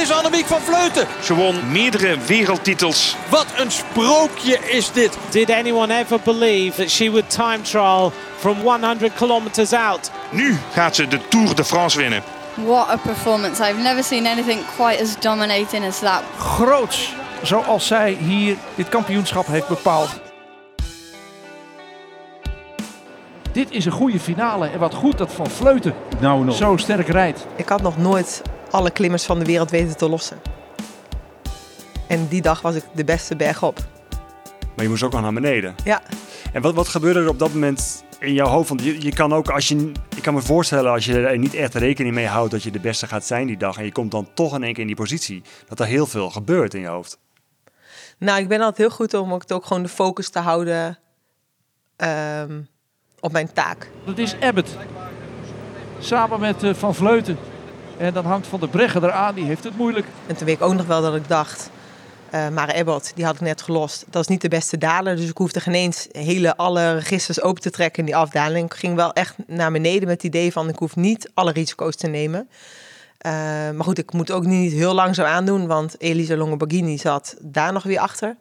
is Annemiek van Vleuten. Ze won meerdere wereldtitels. Wat een sprookje is dit. Did anyone ever believe that she would time trial from 100 kilometers out? Nu gaat ze de Tour de France winnen. What a performance. I've never seen anything quite as dominating as that. Groots, zoals zij hier dit kampioenschap heeft bepaald. Dit is een goede finale en wat goed dat Van Vleuten Nou nog. zo sterk rijdt. Ik had nog nooit alle klimmers van de wereld weten te lossen. En die dag was ik de beste bergop. Maar je moest ook al naar beneden. Ja, En wat, wat gebeurde er op dat moment in jouw hoofd? Want je, je kan ook, als je, ik kan me voorstellen, als je er niet echt rekening mee houdt dat je de beste gaat zijn die dag. En je komt dan toch in één keer in die positie. Dat er heel veel gebeurt in je hoofd. nou ik ben altijd heel goed om ook gewoon de focus te houden ehm, op mijn taak. Dat is Abbott. Samen met eh, Van Vleuten. En dan hangt Van der Breggen eraan, die heeft het moeilijk. En toen weet ik ook nog wel dat ik dacht, eh Mare Ebbot, die had ik net gelost. Dat is niet de beste daler, dus ik hoefde geen eens hele, alle registers open te trekken in die afdaling. Ik ging wel echt naar beneden met het idee van, ik hoef niet alle risico's te nemen. Eh, maar goed, ik moet ook niet heel langzaam aandoen, want Elisa Longoborghini zat daar nog weer achter.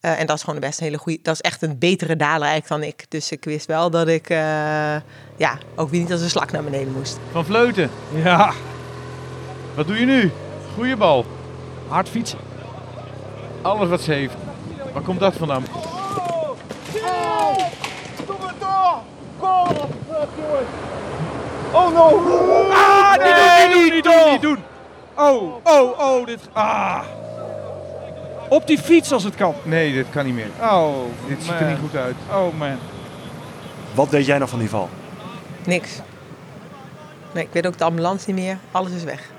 Eh, en dat is gewoon de best een hele goede, dat is echt een betere daler eigenlijk dan ik. Dus ik wist wel dat ik, eh, ja, ook weer niet als een slak naar beneden moest. Van Vleuten. Ja. Wat doe je nu? Goeie bal. Hard fietsen. Alles wat ze heeft. Waar komt dat vandaan? Oh no! Ah, doen, niet doen, niet doen, niet doen. Oh, oh, oh, dit... Ah. Op die fiets als het kan. Nee, dit kan niet meer. Oh, Dit ziet er man. niet goed uit. Oh man. Wat weet jij nog van die val? Niks. Nee, ik weet ook de ambulance niet meer. Alles is weg.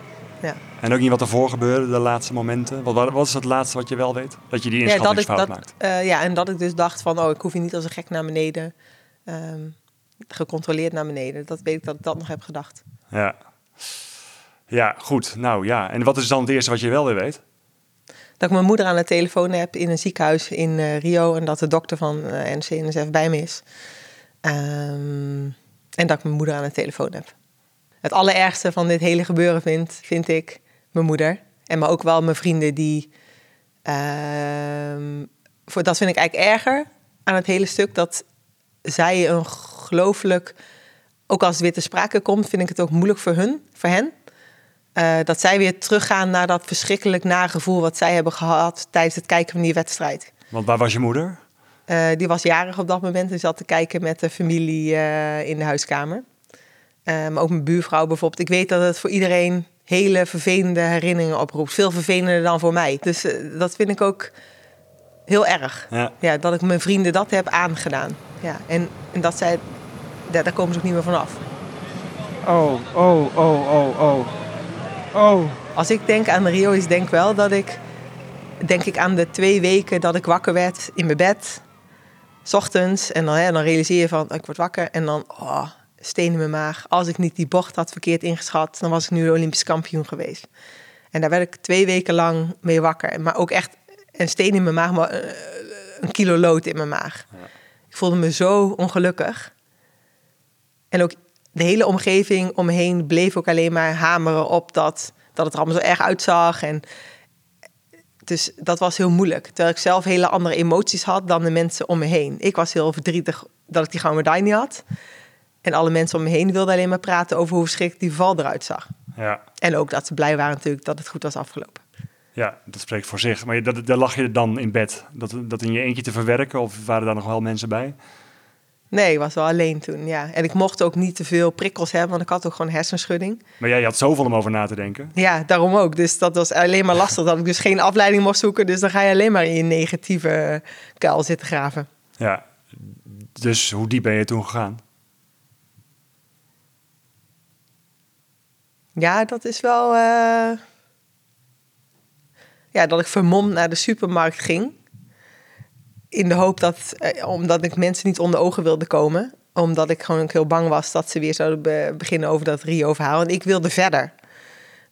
En ook niet wat ervoor gebeurde, de laatste momenten. Wat, wat is het laatste wat je wel weet? Dat je die Ja, dat ik, inschattingsfout dat, maakt. eh, ja, en dat ik dus dacht van, oh, ik hoef hier niet als een gek naar beneden. ehm, gecontroleerd naar beneden. Dat weet ik dat ik dat nog heb gedacht. Ja. Ja, goed. Nou ja. En wat is dan het eerste wat je wel weer weet? Dat ik mijn moeder aan de telefoon heb in een ziekenhuis in eh, Rio. En dat de dokter van eh NC-NSF bij me is. Ehm, en dat ik mijn moeder aan de telefoon heb. Het allerergste van dit hele gebeuren vind, vind ik mijn moeder. En maar ook wel mijn vrienden die... ehm, voor, dat vind ik eigenlijk erger aan het hele stuk. Dat zij een gelooflijk... Ook als het weer te sprake komt, vind ik het ook moeilijk voor hun, voor hen. Eh, dat zij weer teruggaan naar dat verschrikkelijk nagevoel wat zij hebben gehad tijdens het kijken van die wedstrijd. Want waar was je moeder? Eh, die was jarig op dat moment en zat te kijken met de familie eh, in de huiskamer. Eh, maar ook mijn buurvrouw bijvoorbeeld. Ik weet dat het voor iedereen hele vervelende herinneringen oproept. Veel vervelender dan voor mij. Dus eh, dat vind ik ook heel erg. Ja. Ja, dat ik mijn vrienden dat heb aangedaan. Ja, en, en dat zij, daar, daar komen ze ook niet meer vanaf. Oh, oh, oh, oh, oh. Oh. Als ik denk aan Rio, is denk wel dat ik... Denk ik aan de twee weken dat ik wakker werd in mijn bed. 's ochtends. En dan, hè, dan realiseer je van, ik word wakker. En dan, oh, steen in mijn maag. Als ik niet die bocht had verkeerd ingeschat, dan was ik nu Olympisch kampioen geweest. En daar werd ik twee weken lang mee wakker. Maar ook echt een steen in mijn maag, maar eh, een kilo lood in mijn maag. Ik voelde me zo ongelukkig. En ook de hele omgeving om me heen bleef ook alleen maar hameren op dat, dat het er allemaal zo erg uitzag. En dus dat was heel moeilijk. Terwijl ik zelf hele andere emoties had dan de mensen om me heen. Ik was heel verdrietig dat ik die gouden medaille niet had. En alle mensen om me heen wilden alleen maar praten over hoe verschrikkelijk die val eruit zag. Ja. En ook dat ze blij waren natuurlijk dat het goed was afgelopen. Ja, dat spreekt voor zich. Maar dat, daar lag je dan in bed. Dat, dat in je eentje te verwerken? Of waren daar nog wel mensen bij? Nee, ik was wel alleen toen, ja. En ik mocht ook niet te veel prikkels hebben, want ik had ook gewoon hersenschudding. Maar jij had zoveel om over na te denken. Ja, daarom ook. Dus dat was alleen maar lastig dat ik dus geen afleiding mocht zoeken. Dus dan ga je alleen maar in je negatieve kuil zitten graven. Ja. Dus hoe diep ben je toen gegaan? Ja, dat is wel. eh, Ja, dat ik vermomd naar de supermarkt ging. In de hoop dat, eh, omdat ik mensen niet onder ogen wilde komen. Omdat ik gewoon heel bang was dat ze weer zouden be- beginnen over dat Rio-verhaal. En ik wilde verder.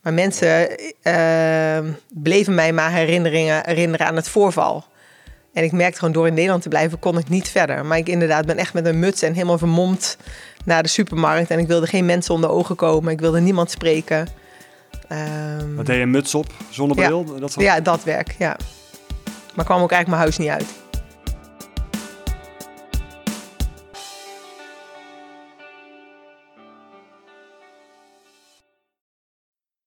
Maar mensen eh, bleven mij maar herinneringen, herinneren aan het voorval. En ik merkte gewoon door in Nederland te blijven, kon ik niet verder. Maar ik inderdaad ben echt met een muts en helemaal vermomd naar de supermarkt. En ik wilde geen mensen onder ogen komen. Ik wilde niemand spreken. Ehm, Wat deed je, muts op, zonnebril? Dat soort... ja, dat werk, ja. Maar kwam ook eigenlijk mijn huis niet uit.